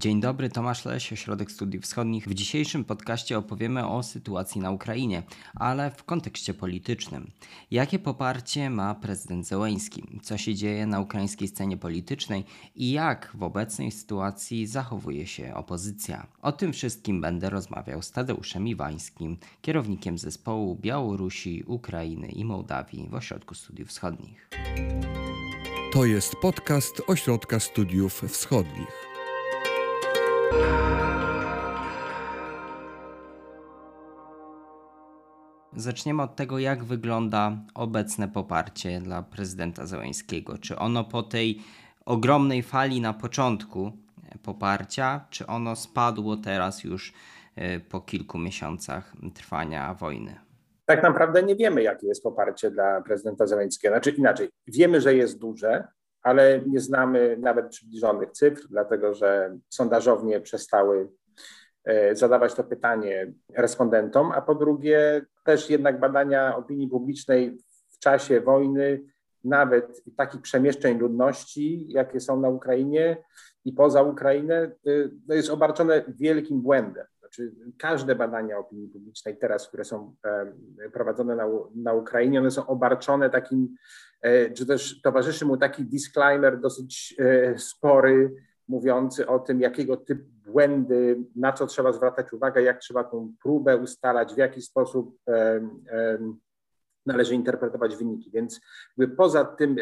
Dzień dobry, Tomasz Leś, Ośrodek Studiów Wschodnich. W dzisiejszym podcaście opowiemy o sytuacji na Ukrainie, ale w kontekście politycznym. Jakie poparcie ma prezydent Zełęński? Co się dzieje na ukraińskiej scenie politycznej i jak w obecnej sytuacji zachowuje się opozycja? O tym wszystkim będę rozmawiał z Tadeuszem Iwańskim, kierownikiem zespołu Białorusi, Ukrainy i Mołdawii w Ośrodku Studiów Wschodnich. To jest podcast Ośrodka Studiów Wschodnich. Zaczniemy od tego, jak wygląda obecne poparcie dla prezydenta Zełańskiego. Czy ono po tej ogromnej fali na początku poparcia, czy ono spadło teraz już e, po kilku miesiącach trwania wojny? Tak naprawdę nie wiemy, jakie jest poparcie dla prezydenta Zełańskiego. Znaczy inaczej, wiemy, że jest duże, ale nie znamy nawet przybliżonych cyfr, dlatego że sondażownie przestały e, zadawać to pytanie respondentom, a po drugie też jednak badania opinii publicznej w czasie wojny, nawet takich przemieszczeń ludności, jakie są na Ukrainie i poza Ukrainę, to jest obarczone wielkim błędem. Znaczy, każde badania opinii publicznej teraz, które są prowadzone na, na Ukrainie, one są obarczone takim E, czy też towarzyszy mu taki disclaimer dosyć e, spory, mówiący o tym, jakiego typu błędy, na co trzeba zwracać uwagę, jak trzeba tą próbę ustalać, w jaki sposób należy interpretować wyniki. Więc poza tym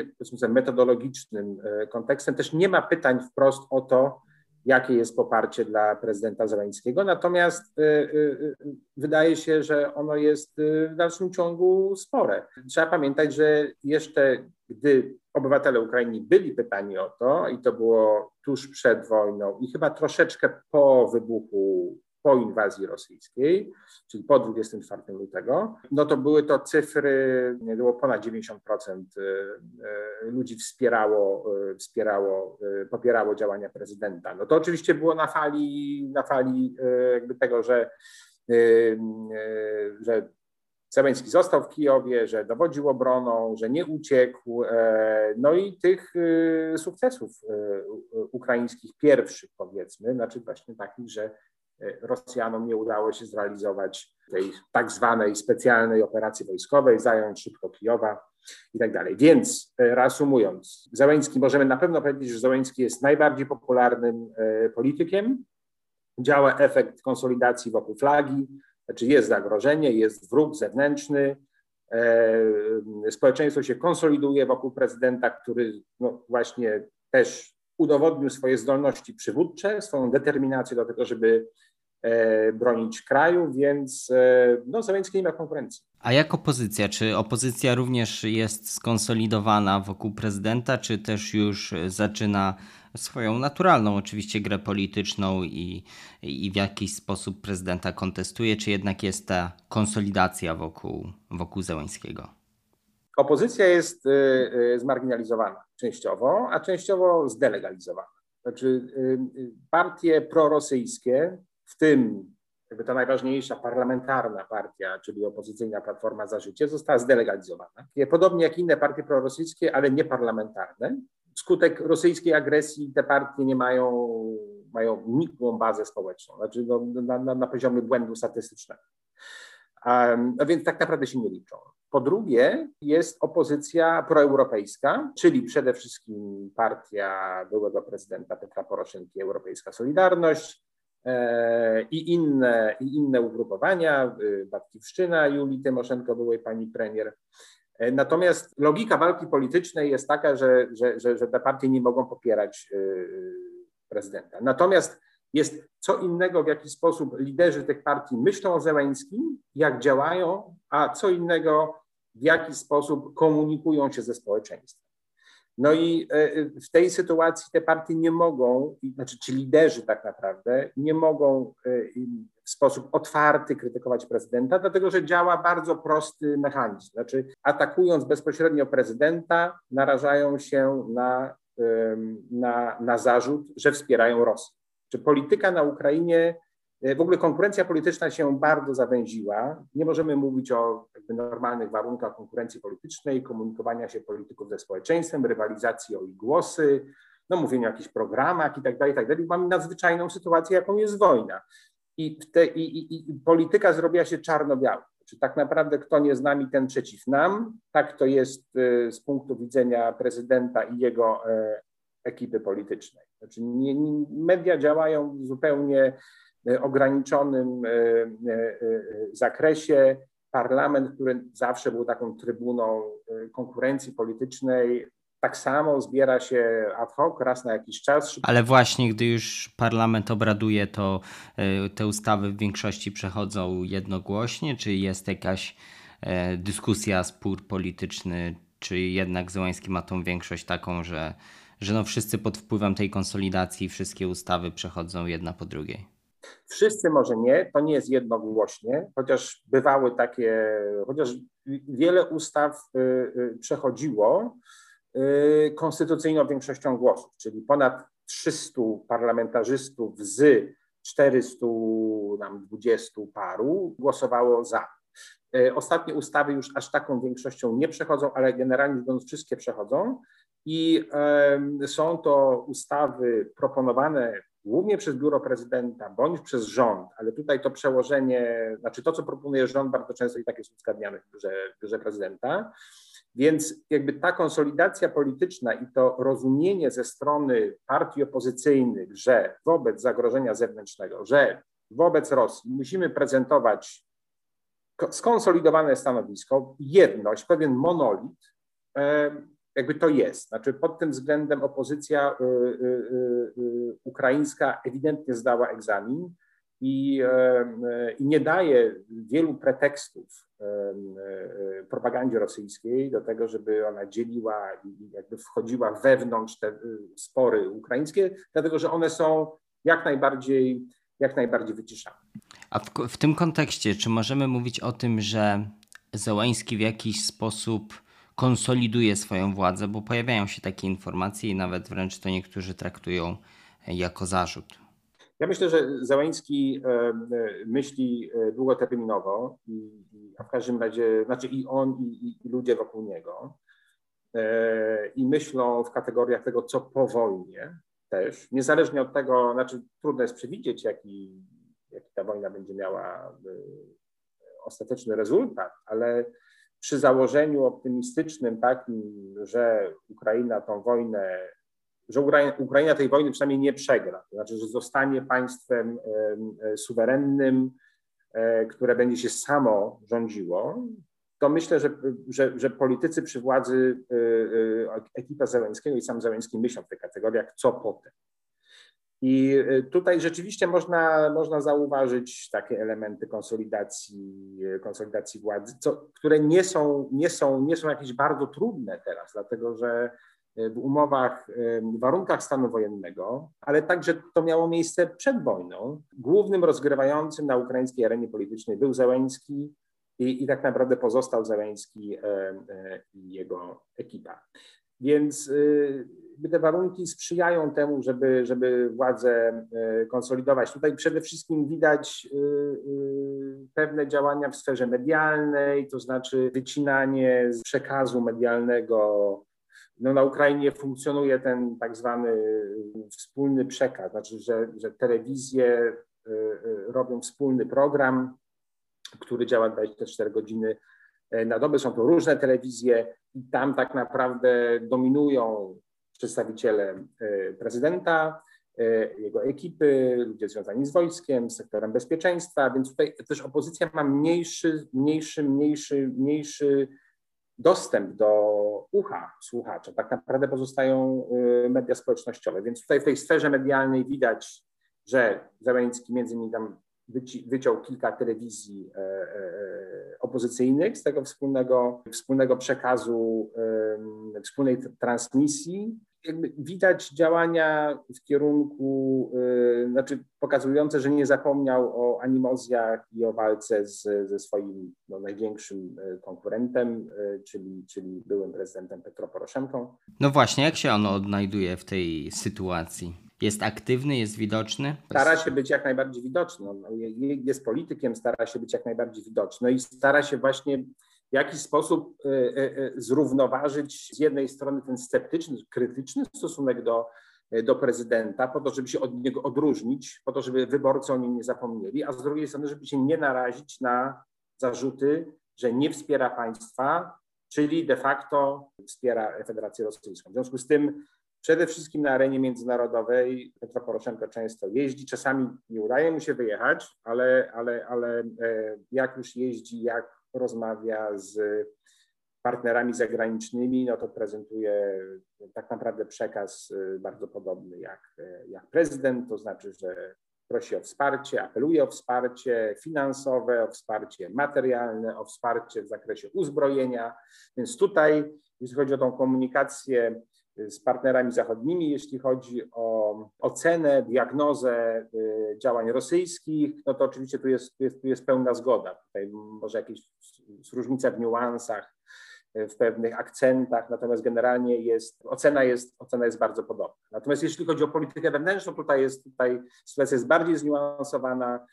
metodologicznym e, kontekstem też nie ma pytań wprost o to, jakie jest poparcie dla prezydenta Zeleńskiego. Natomiast y, y, y, wydaje się, że ono jest w dalszym ciągu spore. Trzeba pamiętać, że jeszcze gdy obywatele Ukrainy byli pytani o to, i to było tuż przed wojną, i chyba troszeczkę po wybuchu po inwazji rosyjskiej, czyli po 24 lutego, no to były to cyfry, było ponad 90% y, y, ludzi wspierało, y, wspierało, popierało działania prezydenta. No to oczywiście było na fali, na fali jakby tego, że, że Zełenski został w Kijowie, że dowodził obroną, że nie uciekł, e, no i tych sukcesów ukraińskich pierwszych powiedzmy, znaczy właśnie takich, że Rosjanom nie udało się zrealizować tej tak zwanej specjalnej operacji wojskowej, zająć szybko Kijowa i tak dalej. Więc e, reasumując, Załęcki, możemy na pewno powiedzieć, że Załęcki jest najbardziej popularnym e, politykiem. Działa efekt konsolidacji wokół flagi, znaczy jest zagrożenie, jest wróg zewnętrzny, e, społeczeństwo się konsoliduje wokół prezydenta, który no właśnie też udowodnił swoje zdolności przywódcze, swoją determinację do tego, żeby E, bronić kraju, więc e, no, Zełenski nie ma konkurencji. A jak opozycja? Czy opozycja również jest skonsolidowana wokół prezydenta, czy też już zaczyna swoją naturalną oczywiście grę polityczną i, i w jakiś sposób prezydenta kontestuje, czy jednak jest ta konsolidacja wokół, wokół Zełańskiego? Opozycja jest y, zmarginalizowana częściowo, a częściowo zdelegalizowana. Znaczy partie prorosyjskie w tym jakby ta najważniejsza parlamentarna partia, czyli opozycyjna Platforma za Życie, została zdelegalizowana. Podobnie jak inne partie prorosyjskie, ale nieparlamentarne. Skutek rosyjskiej agresji te partie nie mają, mają nikłą bazę społeczną, znaczy no, na, na, na poziomie błędu statystycznego. Um, no więc tak naprawdę się nie liczą. Po drugie, jest opozycja proeuropejska, czyli przede wszystkim partia byłego prezydenta Petra Poroszenki, Europejska Solidarność, i inne, i inne ugrupowania, y, Batkiwszczyna Julii Tymoszenko, byłej pani premier. E, natomiast logika walki politycznej jest taka, że, że, że, że te partie nie mogą popierać y, prezydenta. Natomiast jest co innego, w jaki sposób liderzy tych partii myślą o Zełęńskim, jak działają, a co innego, w jaki sposób komunikują się ze społeczeństwem. No i e, w tej sytuacji te partie nie mogą, znaczy ci liderzy tak naprawdę, nie mogą e, w sposób otwarty krytykować prezydenta, dlatego że działa bardzo prosty mechanizm. Znaczy, atakując bezpośrednio prezydenta, narażają się na, na, na zarzut, że wspierają Rosję. Czy polityka na Ukrainie E, w ogóle konkurencja polityczna się bardzo zawęziła. Nie możemy mówić o normalnych warunkach konkurencji politycznej, komunikowania się polityków ze społeczeństwem, rywalizacji o ich głosy, no mówieniu o jakichś programach i tak dalej, i tak. Mamy nadzwyczajną sytuację, jaką jest wojna. I, te, i, i, i polityka zrobiła się czarno-biała. Czy tak naprawdę kto nie z nami, ten przeciw nam. Tak to jest y, z punktu widzenia prezydenta i jego e, ekipy politycznej. Znaczy nie, media działają zupełnie e, ograniczonym e, zakresie. Parlament, który zawsze był taką trybuną konkurencji politycznej, tak samo zbiera się ad hoc raz na jakiś czas. Ale właśnie, gdy już parlament obraduje, to e, te ustawy w większości przechodzą jednogłośnie, czy jest jakaś e, dyskusja, spór polityczny, czy jednak Zełański ma tą większość taką, że, że no wszyscy pod wpływem tej konsolidacji wszystkie ustawy przechodzą jedna po drugiej? Wszyscy może nie, to nie jest jednogłośnie, chociaż bywały takie, chociaż wiele ustaw y, y, przechodziło, Y, konstytucyjną większością głosów, czyli ponad 300 parlamentarzystów z 420 paru głosowało za. Ostatnie ustawy już aż taką większością nie przechodzą, ale generalnie rzecz wszystkie przechodzą i są to ustawy proponowane głównie przez biuro prezydenta bądź przez rząd, ale tutaj to przełożenie, znaczy to, co proponuje rząd, bardzo często i tak jest uzgadniane w biurze, biurze prezydenta. Więc jakby ta konsolidacja polityczna i to rozumienie ze strony partii opozycyjnych, że wobec zagrożenia zewnętrznego, że wobec Rosji musimy prezentować skonsolidowane stanowisko, jedność, pewien monolit, jakby to jest. Znaczy pod tym względem opozycja y, y, y, ukraińska ewidentnie zdała egzamin i, e, i nie daje wielu pretekstów e, propagandzie rosyjskiej do tego, żeby ona dzieliła i jakby wchodziła wewnątrz te spory ukraińskie, dlatego że one są jak najbardziej, jak najbardziej wyciszane. A w, w tym kontekście, czy możemy mówić o tym, że Zełański w jakiś sposób konsoliduje swoją władzę, bo pojawiają się takie informacje i nawet wręcz to niektórzy traktują jako zarzut. Ja myślę, że Załański e, e, myśli e, długoterminowo, i, a w każdym razie, znaczy i on, i, i ludzie wokół niego, i myślą w kategoriach tego, co po wojnie też, niezależnie od tego, znaczy trudno jest przewidzieć, jaki, jaki ta wojna będzie miała ostateczny rezultat, ale przy założeniu optymistycznym takim, że Ukraina tą wojnę że Ukraina tej wojny przynajmniej nie przegra, to znaczy, że zostanie państwem e, suwerennym, e, które będzie się samo rządziło, to myślę, że, że, że politycy przy władzy, e, ekipa Zeleńskiego i sam Zeleński myślą w tych kategoriach, co potem. I tutaj rzeczywiście można, można zauważyć takie elementy konsolidacji, konsolidacji władzy, co, które nie są, nie, są, nie są jakieś bardzo trudne teraz, dlatego że w umowach, w warunkach stanu wojennego, ale także to miało miejsce przed wojną. Głównym rozgrywającym na ukraińskiej arenie politycznej był Zełenski i, i tak naprawdę pozostał Zełenski i jego ekipa. Więc y, te warunki sprzyjają temu, żeby, żeby władzę e, konsolidować. Tutaj przede wszystkim widać y, y, pewne działania w sferze medialnej, to znaczy wycinanie z przekazu medialnego no na Ukrainie funkcjonuje ten tak zwany wspólny przekaz, znaczy, że, że telewizje robią wspólny program, który działa 24 godziny e, na dobę. Są to różne telewizje i tam tak naprawdę dominują przedstawiciele e, prezydenta, e, jego ekipy, ludzie związani z wojskiem, z sektorem bezpieczeństwa, więc tutaj też opozycja ma mniejszy, mniejszy, mniejszy, mniejszy dostęp do ucha słuchacza. Tak naprawdę pozostają y, media społecznościowe. Więc tutaj w tej sferze medialnej widać, że Zeleński między innymi tam wyciął kilka telewizji e, e, e, opozycyjnych z tego wspólnego, wspólnego przekazu, wspólnej transmisji jakby widać działania w kierunku, yy, znaczy pokazujące, że nie zapomniał o animozjach i o walce z, ze swoim no, największym y, konkurentem, yy, czyli, czyli byłym prezydentem Petro Poroszenką. No właśnie, jak się on odnajduje w tej sytuacji? Jest aktywny, jest widoczny? Stara się być jak najbardziej widoczny. Jest politykiem, stara się być jak najbardziej widoczny i stara się właśnie w jakiś sposób e, e, e, zrównoważyć z jednej strony ten sceptyczny, krytyczny stosunek do, do prezydenta, po to, żeby się od niego odróżnić, po to, żeby wyborcy o nim nie zapomnieli, a z drugiej strony, żeby się nie narazić na zarzuty, że nie wspiera państwa, czyli de facto wspiera Federację Rosyjską. W związku z tym przede wszystkim na arenie międzynarodowej Petro Poroszenko często jeździ, czasami nie udaje mu się wyjechać, ale, ale, ale jak już jeździ, jak rozmawia z partnerami zagranicznymi, no to prezentuje tak naprawdę przekaz e, bardzo podobny jak, e, jak prezydent, to znaczy, że prosi o wsparcie, apeluje o wsparcie finansowe, o wsparcie materialne, o wsparcie w zakresie uzbrojenia. Więc tutaj, jeśli chodzi o tą komunikację z partnerami zachodnimi, jeśli chodzi o ocenę, diagnozę y, działań rosyjskich, no to oczywiście tu jest, tu jest, tu jest pełna zgoda. Tutaj może jakieś różnica w niuansach, w pewnych akcentach, natomiast generalnie jest, ocena jest, ocena jest bardzo podobna. Natomiast jeśli chodzi o politykę wewnętrzną, tutaj jest, tutaj sytuacja jest bardziej zniuansowana,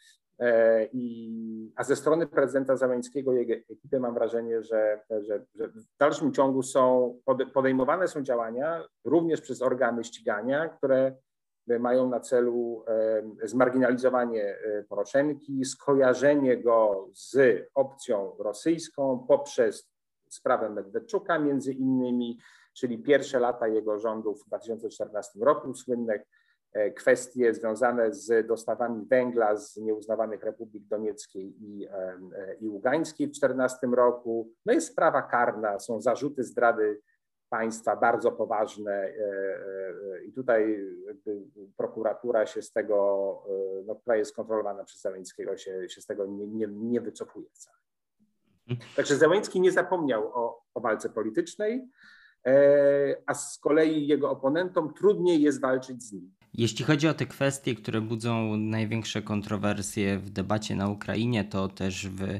i, a ze strony prezydenta Zeleńskiego i jego ekipy mam wrażenie, że, że, że, w dalszym ciągu są podejmowane są działania również przez organy ścigania, które mają na celu e, zmarginalizowanie e, Poroszenki, skojarzenie go z opcją rosyjską poprzez sprawę Medwedczuka między innymi, czyli pierwsze lata jego rządów w 2014 roku, słynne e, kwestie związane z dostawami węgla z nieuznawanych republik Donieckiej i, e, i Ługańskiej w 2014 roku. No jest sprawa karna, są zarzuty zdrady państwa bardzo poważne e, i tutaj prokuratura się z tego, no, która jest kontrolowana przez Zeleńskiego, się, się z tego nie, nie, nie wycofuje wcale. Także Zełęński nie zapomniał o, o walce politycznej, e, a z kolei jego oponentom trudniej jest walczyć z nim. Jeśli chodzi o te kwestie, które budzą największe kontrowersje w debacie na Ukrainie, to też w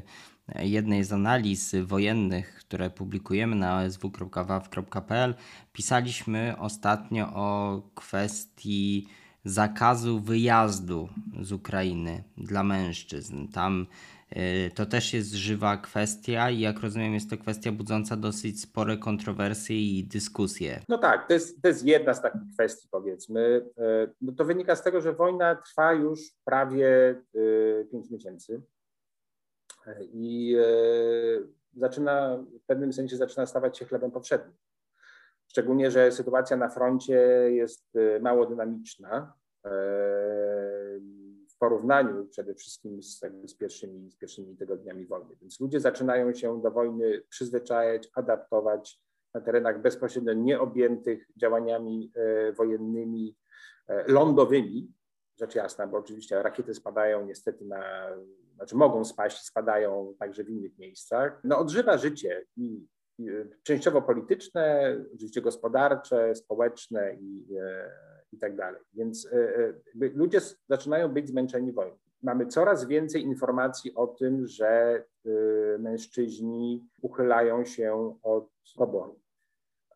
jednej z analiz wojennych, które publikujemy na sw.waw.pl, pisaliśmy ostatnio o kwestii zakazu wyjazdu z Ukrainy dla mężczyzn. Tam to też jest żywa kwestia i jak rozumiem jest to kwestia budząca dosyć spore kontrowersje i dyskusje. No tak, to jest, to jest jedna z takich kwestii powiedzmy. Y, no to wynika z tego, że wojna trwa już prawie y, pięć miesięcy i zaczyna w pewnym sensie zaczyna stawać się chlebem powszednim. Szczególnie, że sytuacja na froncie jest y, mało dynamiczna w porównaniu przede wszystkim z, z, pierwszymi, z pierwszymi tygodniami wojny. Więc ludzie zaczynają się do wojny przyzwyczajać, adaptować na terenach bezpośrednio nieobjętych działaniami e, wojennymi e, lądowymi, rzecz jasna, bo oczywiście rakiety spadają niestety na, znaczy mogą spaść, spadają także w innych miejscach. No odżywa życie i częściowo polityczne, oczywiście gospodarcze, społeczne i, e, i tak dalej. Więc e, e, ludzie zaczynają być zmęczeni wojną. Mamy coraz więcej informacji o tym, że mężczyźni uchylają się od poboru,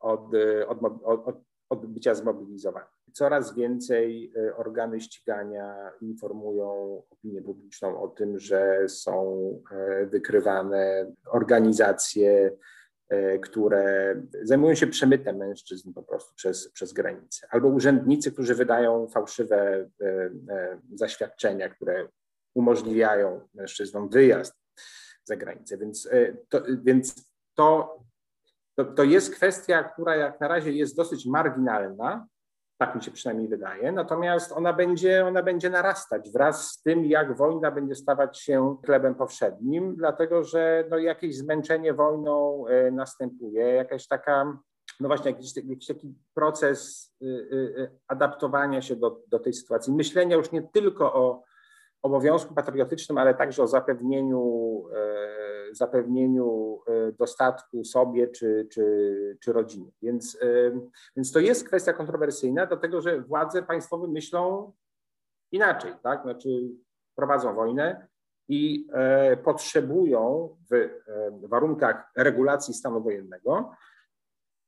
od, od, od, od bycia zmobilizowanych. Coraz więcej organy ścigania informują opinię publiczną o tym, że są wykrywane organizacje, E, które zajmują się przemytem mężczyzn po prostu przez, przez granicę, albo urzędnicy, którzy wydają fałszywe e, e, zaświadczenia, które umożliwiają mężczyznom wyjazd za granicę. Więc to, więc to, to, to jest kwestia, która jak na razie jest dosyć marginalna, tak mi się przynajmniej wydaje. Natomiast ona będzie, ona będzie narastać wraz z tym, jak wojna będzie stawać się chlebem powszednim, dlatego że no, jakieś zmęczenie wojną e, następuje, jakaś taka, no właśnie, jakiś, jakiś taki proces y, y, adaptowania się do, do tej sytuacji, myślenia już nie tylko o obowiązku patriotycznym, ale także o zapewnieniu, e, zapewnieniu e, dostatku sobie czy, czy, czy rodzinie. Więc, e, więc to jest kwestia kontrowersyjna, dlatego że władze państwowe myślą inaczej, tak? Znaczy prowadzą wojnę i potrzebują w warunkach regulacji stanu wojennego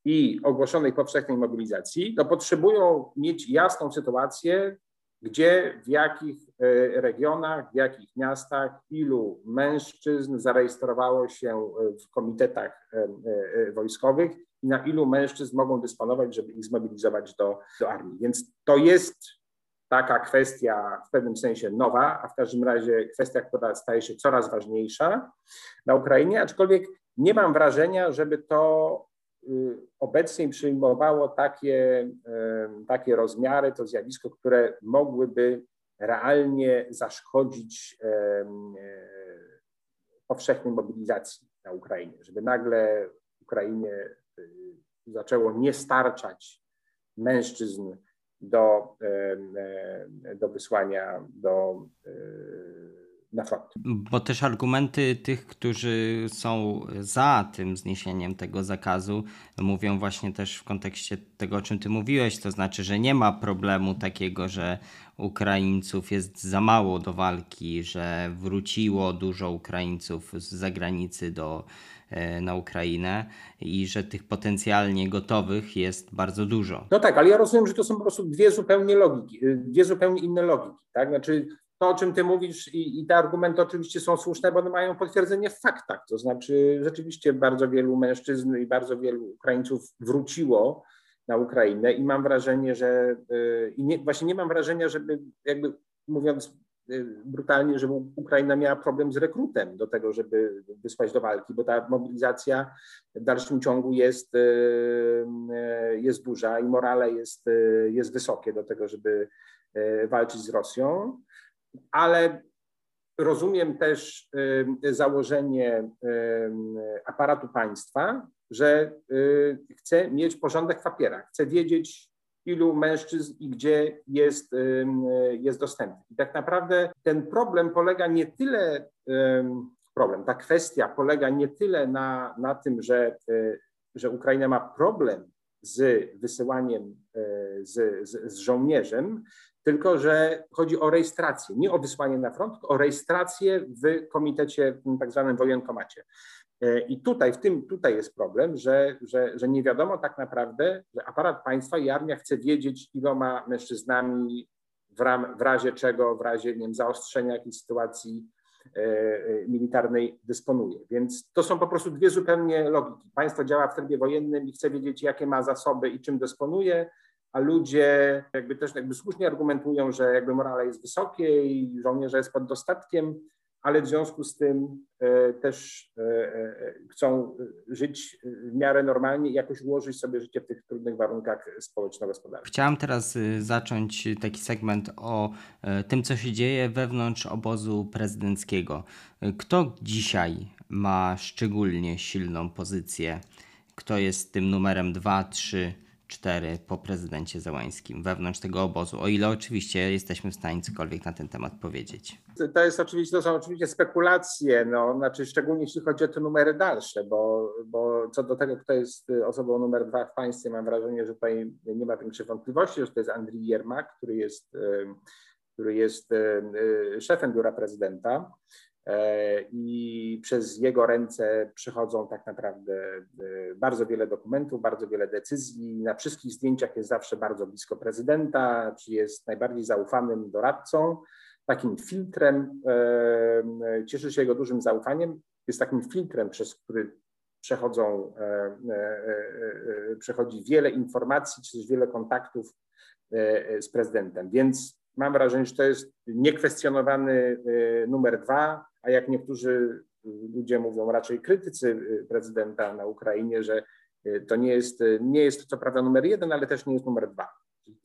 i ogłoszonej powszechnej mobilizacji, no potrzebują mieć jasną sytuację, gdzie, w jakich e, regionach, w jakich miastach, ilu mężczyzn zarejestrowało się w komitetach e, e, wojskowych i na ilu mężczyzn mogą dysponować, żeby ich zmobilizować do, do armii. Więc to jest taka kwestia w pewnym sensie nowa, a w każdym razie kwestia, która staje się coraz ważniejsza na Ukrainie, aczkolwiek nie mam wrażenia, żeby to obecnie przyjmowało takie, takie rozmiary, to zjawisko, które mogłyby realnie zaszkodzić e, powszechnej mobilizacji na Ukrainie, żeby nagle Ukrainie y, zaczęło nie starczać mężczyzn do, do wysłania do, e, na front. Bo też argumenty tych, którzy są za tym zniesieniem tego zakazu, mówią właśnie też w kontekście tego, o czym ty mówiłeś, to znaczy, że nie ma problemu takiego, że Ukraińców jest za mało do walki, że wróciło dużo Ukraińców z zagranicy do, e, na Ukrainę i że tych potencjalnie gotowych jest bardzo dużo. No tak, ale ja rozumiem, że to są po prostu dwie zupełnie logiki, dwie zupełnie inne logiki. Tak? Znaczy, to, o czym ty mówisz i, i, te argumenty oczywiście są słuszne, bo one mają potwierdzenie w faktach. To znaczy rzeczywiście bardzo wielu mężczyzn i bardzo wielu Ukraińców wróciło na Ukrainę i mam wrażenie, że y, i nie, właśnie nie mam wrażenia, żeby jakby mówiąc y, brutalnie, że Ukraina miała problem z rekrutem do tego, żeby wysłać do walki, bo ta mobilizacja w dalszym ciągu jest, y, jest duża i morale jest, jest wysokie do tego, żeby walczyć z Rosją ale rozumiem też założenie aparatu państwa, że y, chce mieć porządek w papierach, chce wiedzieć, ilu mężczyzn i gdzie jest, jest dostępny. I tak naprawdę ten problem polega nie tyle, problem, ta kwestia polega nie tyle na, na tym, że, y, że Ukraina ma problem z wysyłaniem y, z, z, z żołnierzem, tylko że chodzi o rejestrację, nie o wysłanie na front, tylko o rejestrację w komitecie, w tak zwanym wojenkomacie. E, I tutaj, w tym, tutaj jest problem, że, że, że nie wiadomo tak naprawdę, że aparat państwa i armia chce wiedzieć, iloma mężczyznami w, ram, w razie czego, w razie nie wiem, zaostrzenia jakiejś sytuacji e, e, militarnej dysponuje. Więc to są po prostu dwie zupełnie logiki. Państwo działa w trybie wojennym i chce wiedzieć, jakie ma zasoby i czym dysponuje, a ludzie jakby też jakby słusznie argumentują, że jakby morale jest wysokie i żołnierze jest pod dostatkiem, ale w związku z tym e, też e, e, chcą żyć w miarę normalnie i jakoś ułożyć sobie życie w tych trudnych warunkach społeczno-gospodarczych. Chciałem teraz zacząć taki segment o tym, co się dzieje wewnątrz obozu prezydenckiego. Kto dzisiaj ma szczególnie silną pozycję? Kto jest tym numerem 2, 3, cztery po prezydencie Załańskim wewnątrz tego obozu, o ile oczywiście jesteśmy w stanie cokolwiek na ten temat powiedzieć. To jest oczywiście, to są oczywiście spekulacje, no, znaczy szczególnie jeśli chodzi o te numery dalsze, bo, bo co do tego, kto jest osobą numer dwa w państwie, mam wrażenie, że tutaj nie ma większych wątpliwości, że to jest Andrii Jermak, który jest, który jest szefem biura prezydenta. E, i przez jego ręce przychodzą tak naprawdę e, bardzo wiele dokumentów, bardzo wiele decyzji. Na wszystkich zdjęciach jest zawsze bardzo blisko prezydenta, czy jest najbardziej zaufanym doradcą, takim filtrem, e, cieszy się jego dużym zaufaniem, jest takim filtrem, przez który przechodzą, przechodzi wiele informacji, czy też wiele kontaktów z prezydentem. Więc mam wrażenie, że to jest niekwestionowany numer dwa, a jak niektórzy ludzie mówią, raczej krytycy y, prezydenta na Ukrainie, że y, to nie jest, y, nie jest co prawda numer jeden, ale też nie jest numer dwa.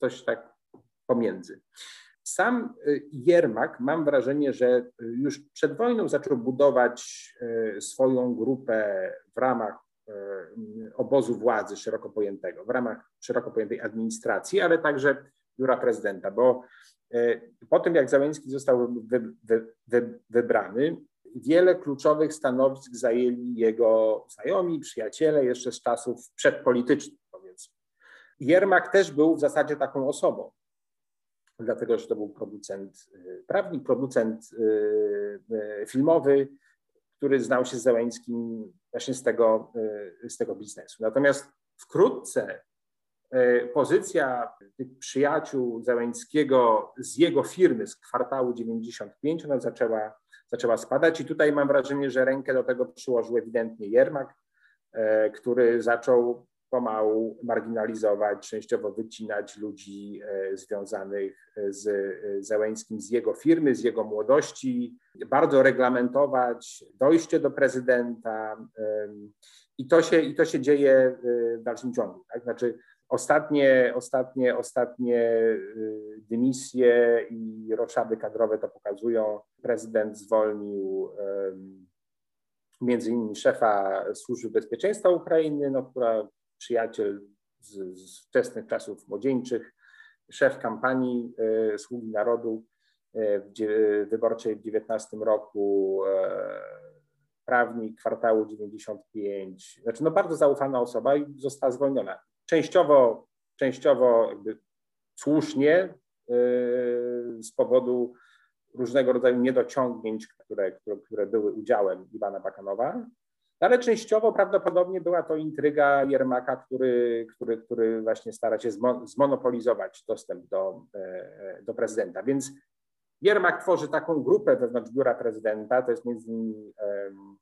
Coś tak pomiędzy. Sam Jermak, mam wrażenie, że już przed wojną zaczął budować swoją grupę w ramach obozu władzy szeroko pojętego, w ramach szeroko pojętej administracji, ale także biura prezydenta, bo po tym, jak Załęski został wy, wy, wy, wybrany, wiele kluczowych stanowisk zajęli jego znajomi, przyjaciele jeszcze z czasów przedpolitycznych, powiedzmy. Jermak też był w zasadzie taką osobą, dlatego że to był producent, e, prawnik, producent e, filmowy, który znał się z Załęskim właśnie z tego, z tego biznesu. Natomiast wkrótce E, pozycja tych przyjaciół Załęckiego z jego firmy z kwartału 95, ona zaczęła, zaczęła spadać i tutaj mam wrażenie, że rękę do tego przyłożył ewidentnie Jermak, e, który zaczął pomału marginalizować, częściowo wycinać ludzi związanych z Zełęskim, z jego firmy, z jego młodości, bardzo reglamentować dojście do prezydenta. I to się, i to się dzieje w dalszym ciągu. Tak? Znaczy, Ostatnie, ostatnie, ostatnie y, dymisje i roszady kadrowe to pokazują. Prezydent zwolnił między innymi szefa Służby Bezpieczeństwa Ukrainy, no, która przyjaciel z, z wczesnych czasów młodzieńczych, szef kampanii y, Sługi Narodu y, w, wyborczej w 19 roku, prawnik kwartału 95, znaczy no bardzo zaufana osoba i została zwolniona częściowo, częściowo słusznie yy, z powodu różnego rodzaju niedociągnięć, które, które, które były udziałem Iwana Bakanowa, ale częściowo prawdopodobnie była to intryga Jermaka, który, który, który właśnie stara się zmonopolizować dostęp do, e, do prezydenta. Więc Jermak tworzy taką grupę wewnątrz biura prezydenta, to jest między innymi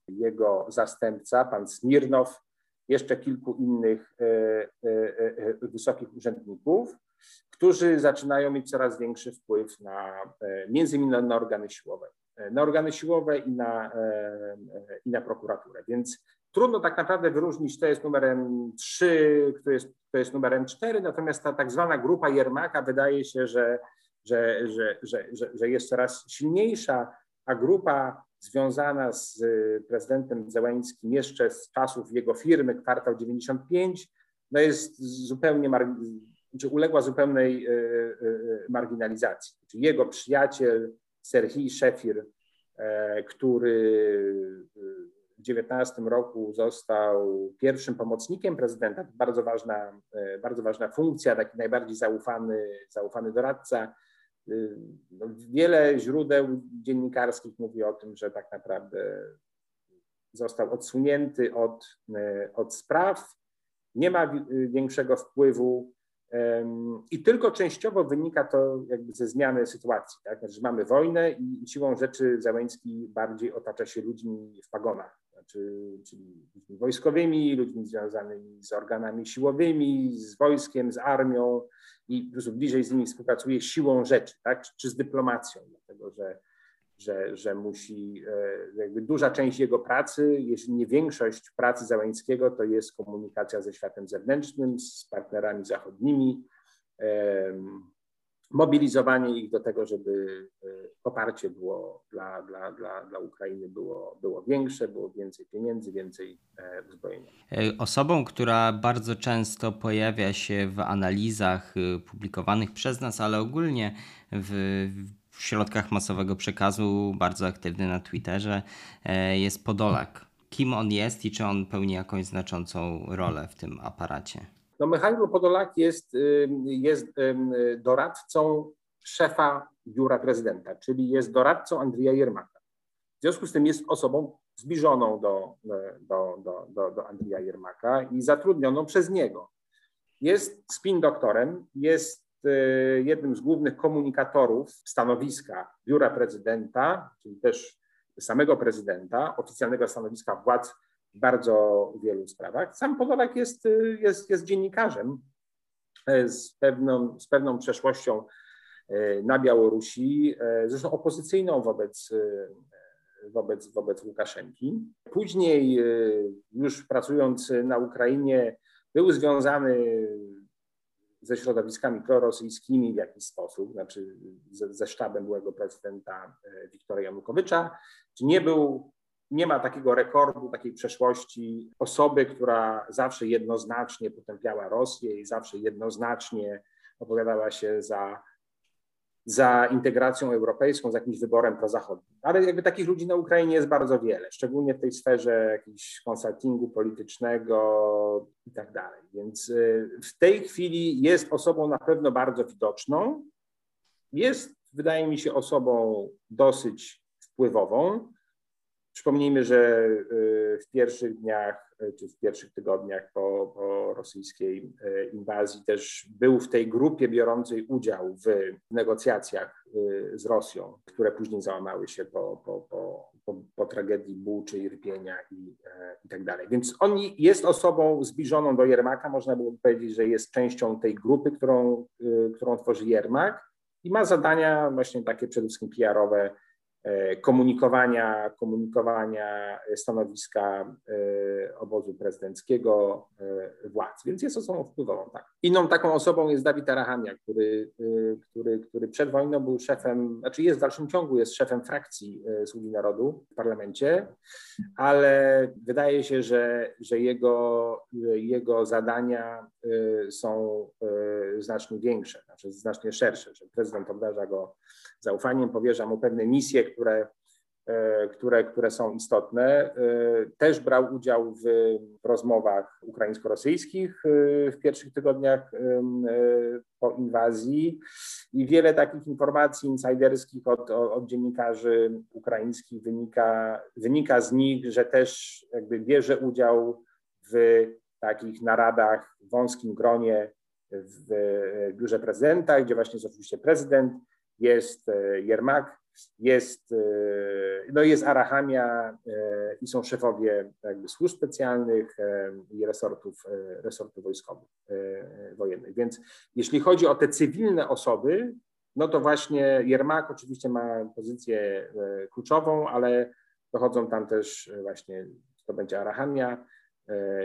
jego zastępca, pan Smirnow, jeszcze kilku innych e, e, e, wysokich urzędników, którzy zaczynają mieć coraz większy wpływ na między innymi na organy siłowe, na organy siłowe i na, i na prokuraturę. Więc trudno tak naprawdę wyróżnić, to jest numerem 3, kto jest, kto jest numerem 4, natomiast ta tak zwana grupa Jermaka wydaje się, że, że, że, że, że, że jest coraz silniejsza, a grupa związana z y, prezydentem Zełańskim jeszcze z czasów jego firmy, kwartał 95, no jest zupełnie, czy uległa zupełnej y, y, marginalizacji. Czyli jego przyjaciel Serhii Szefir, e, który w 19 roku został pierwszym pomocnikiem prezydenta, bardzo ważna, e, bardzo ważna funkcja, taki najbardziej zaufany, zaufany doradca, wiele źródeł dziennikarskich mówi o tym, że tak naprawdę został odsunięty od, od spraw, nie ma większego wpływu i tylko częściowo wynika to jakby ze zmiany sytuacji. Tak? Znaczy, mamy wojnę i siłą rzeczy Załęcki bardziej otacza się ludźmi w pagonach, znaczy, czyli ludźmi wojskowymi, ludźmi związanymi z organami siłowymi, z wojskiem, z armią, i po prostu bliżej z nimi współpracuje siłą rzeczy, tak? czy z dyplomacją, dlatego że, że, że musi, e, jakby duża część jego pracy, jeśli nie większość pracy Załęckiego, to jest komunikacja ze światem zewnętrznym, z partnerami zachodnimi, mobilizowanie ich do tego, żeby e, poparcie było dla, dla, dla, dla Ukrainy było, było większe, było więcej pieniędzy, więcej e, uzbrojenia. E, osobą, która bardzo często pojawia się w analizach publikowanych przez nas, ale ogólnie w, w środkach masowego przekazu, bardzo aktywny na Twitterze, jest Podolak. Kim on jest i czy on pełni jakąś znaczącą rolę w tym aparacie? No Michał Podolak jest, jest doradcą szefa biura prezydenta, czyli jest doradcą Andrija Jermaka. W związku z tym jest osobą zbliżoną do, do, do, do, do Andrija Jermaka i zatrudnioną przez niego. Jest spin doktorem, jest y, jednym z głównych komunikatorów stanowiska biura prezydenta, czyli też samego prezydenta, oficjalnego stanowiska władz bardzo wielu sprawach. Sam Podolak jest, jest, jest dziennikarzem e, z pewną, z pewną przeszłością e, na Białorusi, e, zresztą opozycyjną wobec, wobec, wobec Łukaszenki. Później, już pracując na Ukrainie, był związany ze środowiskami prorosyjskimi w jakiś sposób, znaczy ze, ze sztabem byłego prezydenta Wiktora Janukowycza. Czy nie był nie ma takiego rekordu, takiej przeszłości osoby, która zawsze jednoznacznie potępiała Rosję i zawsze jednoznacznie opowiadała się za, za integracją europejską, za jakimś wyborem prozachodnim. Ale jakby takich ludzi na Ukrainie jest bardzo wiele, szczególnie w tej sferze jakiegoś konsultingu politycznego i tak dalej. Więc y, w tej chwili jest osobą na pewno bardzo widoczną. Jest, wydaje mi się, osobą dosyć wpływową. Przypomnijmy, że y, w pierwszych dniach y, czy w pierwszych tygodniach po, po, rosyjskiej y, inwazji też był w tej grupie biorącej udział w negocjacjach z Rosją, które później załamały się po, po, po, tragedii Buczy, Irpienia i, i tak dalej. Więc on jest osobą zbliżoną do Jermaka, można było powiedzieć, że jest częścią tej grupy, którą, którą tworzy Jermak i ma zadania właśnie takie przede wszystkim PR-owe, E, komunikowania, komunikowania stanowiska e, obozu prezydenckiego e, władz, więc jest osobą wpływową. Tak. Inną taką osobą jest Dawid Arahamia, który, który, który przed wojną był szefem, znaczy jest w dalszym ciągu, jest szefem frakcji Sługi Narodu w parlamencie, ale wydaje się, że, że jego, jego zadania są znacznie większe, znaczy znacznie szersze, że prezydent obdarza go zaufaniem, powierza mu pewne misje, które, e, które, które są istotne. E, też brał udział w rozmowach ukraińsko-rosyjskich e, w pierwszych tygodniach po inwazji i wiele takich informacji insiderskich od, od dziennikarzy ukraińskich wynika, wynika z nich, że też jakby bierze udział w takich naradach w wąskim gronie w biurze prezydenta, gdzie właśnie jest oczywiście prezydent, jest e, Jermak, jest, e, no jest Arahamia e, i są szefowie jakby służb specjalnych i resortów, resortów wojskowych, wojennych. Więc jeśli chodzi o te cywilne osoby, no to właśnie Jermak oczywiście ma pozycję kluczową, ale dochodzą tam też właśnie, to będzie Arahamia,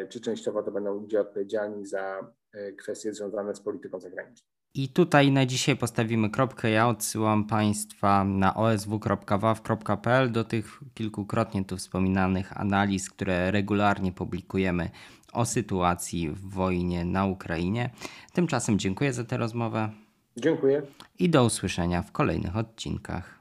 czy częściowo to będą ludzie odpowiedzialni za kwestie związane z polityką zagraniczną. I tutaj na dzisiaj postawimy kropkę. Ja odsyłam Państwa na osw.waw.pl do tych kilkukrotnie tu wspominanych analiz, które regularnie publikujemy o sytuacji w wojnie na Ukrainie. Tymczasem dziękuję za tę rozmowę. Dziękuję. I do usłyszenia w kolejnych odcinkach.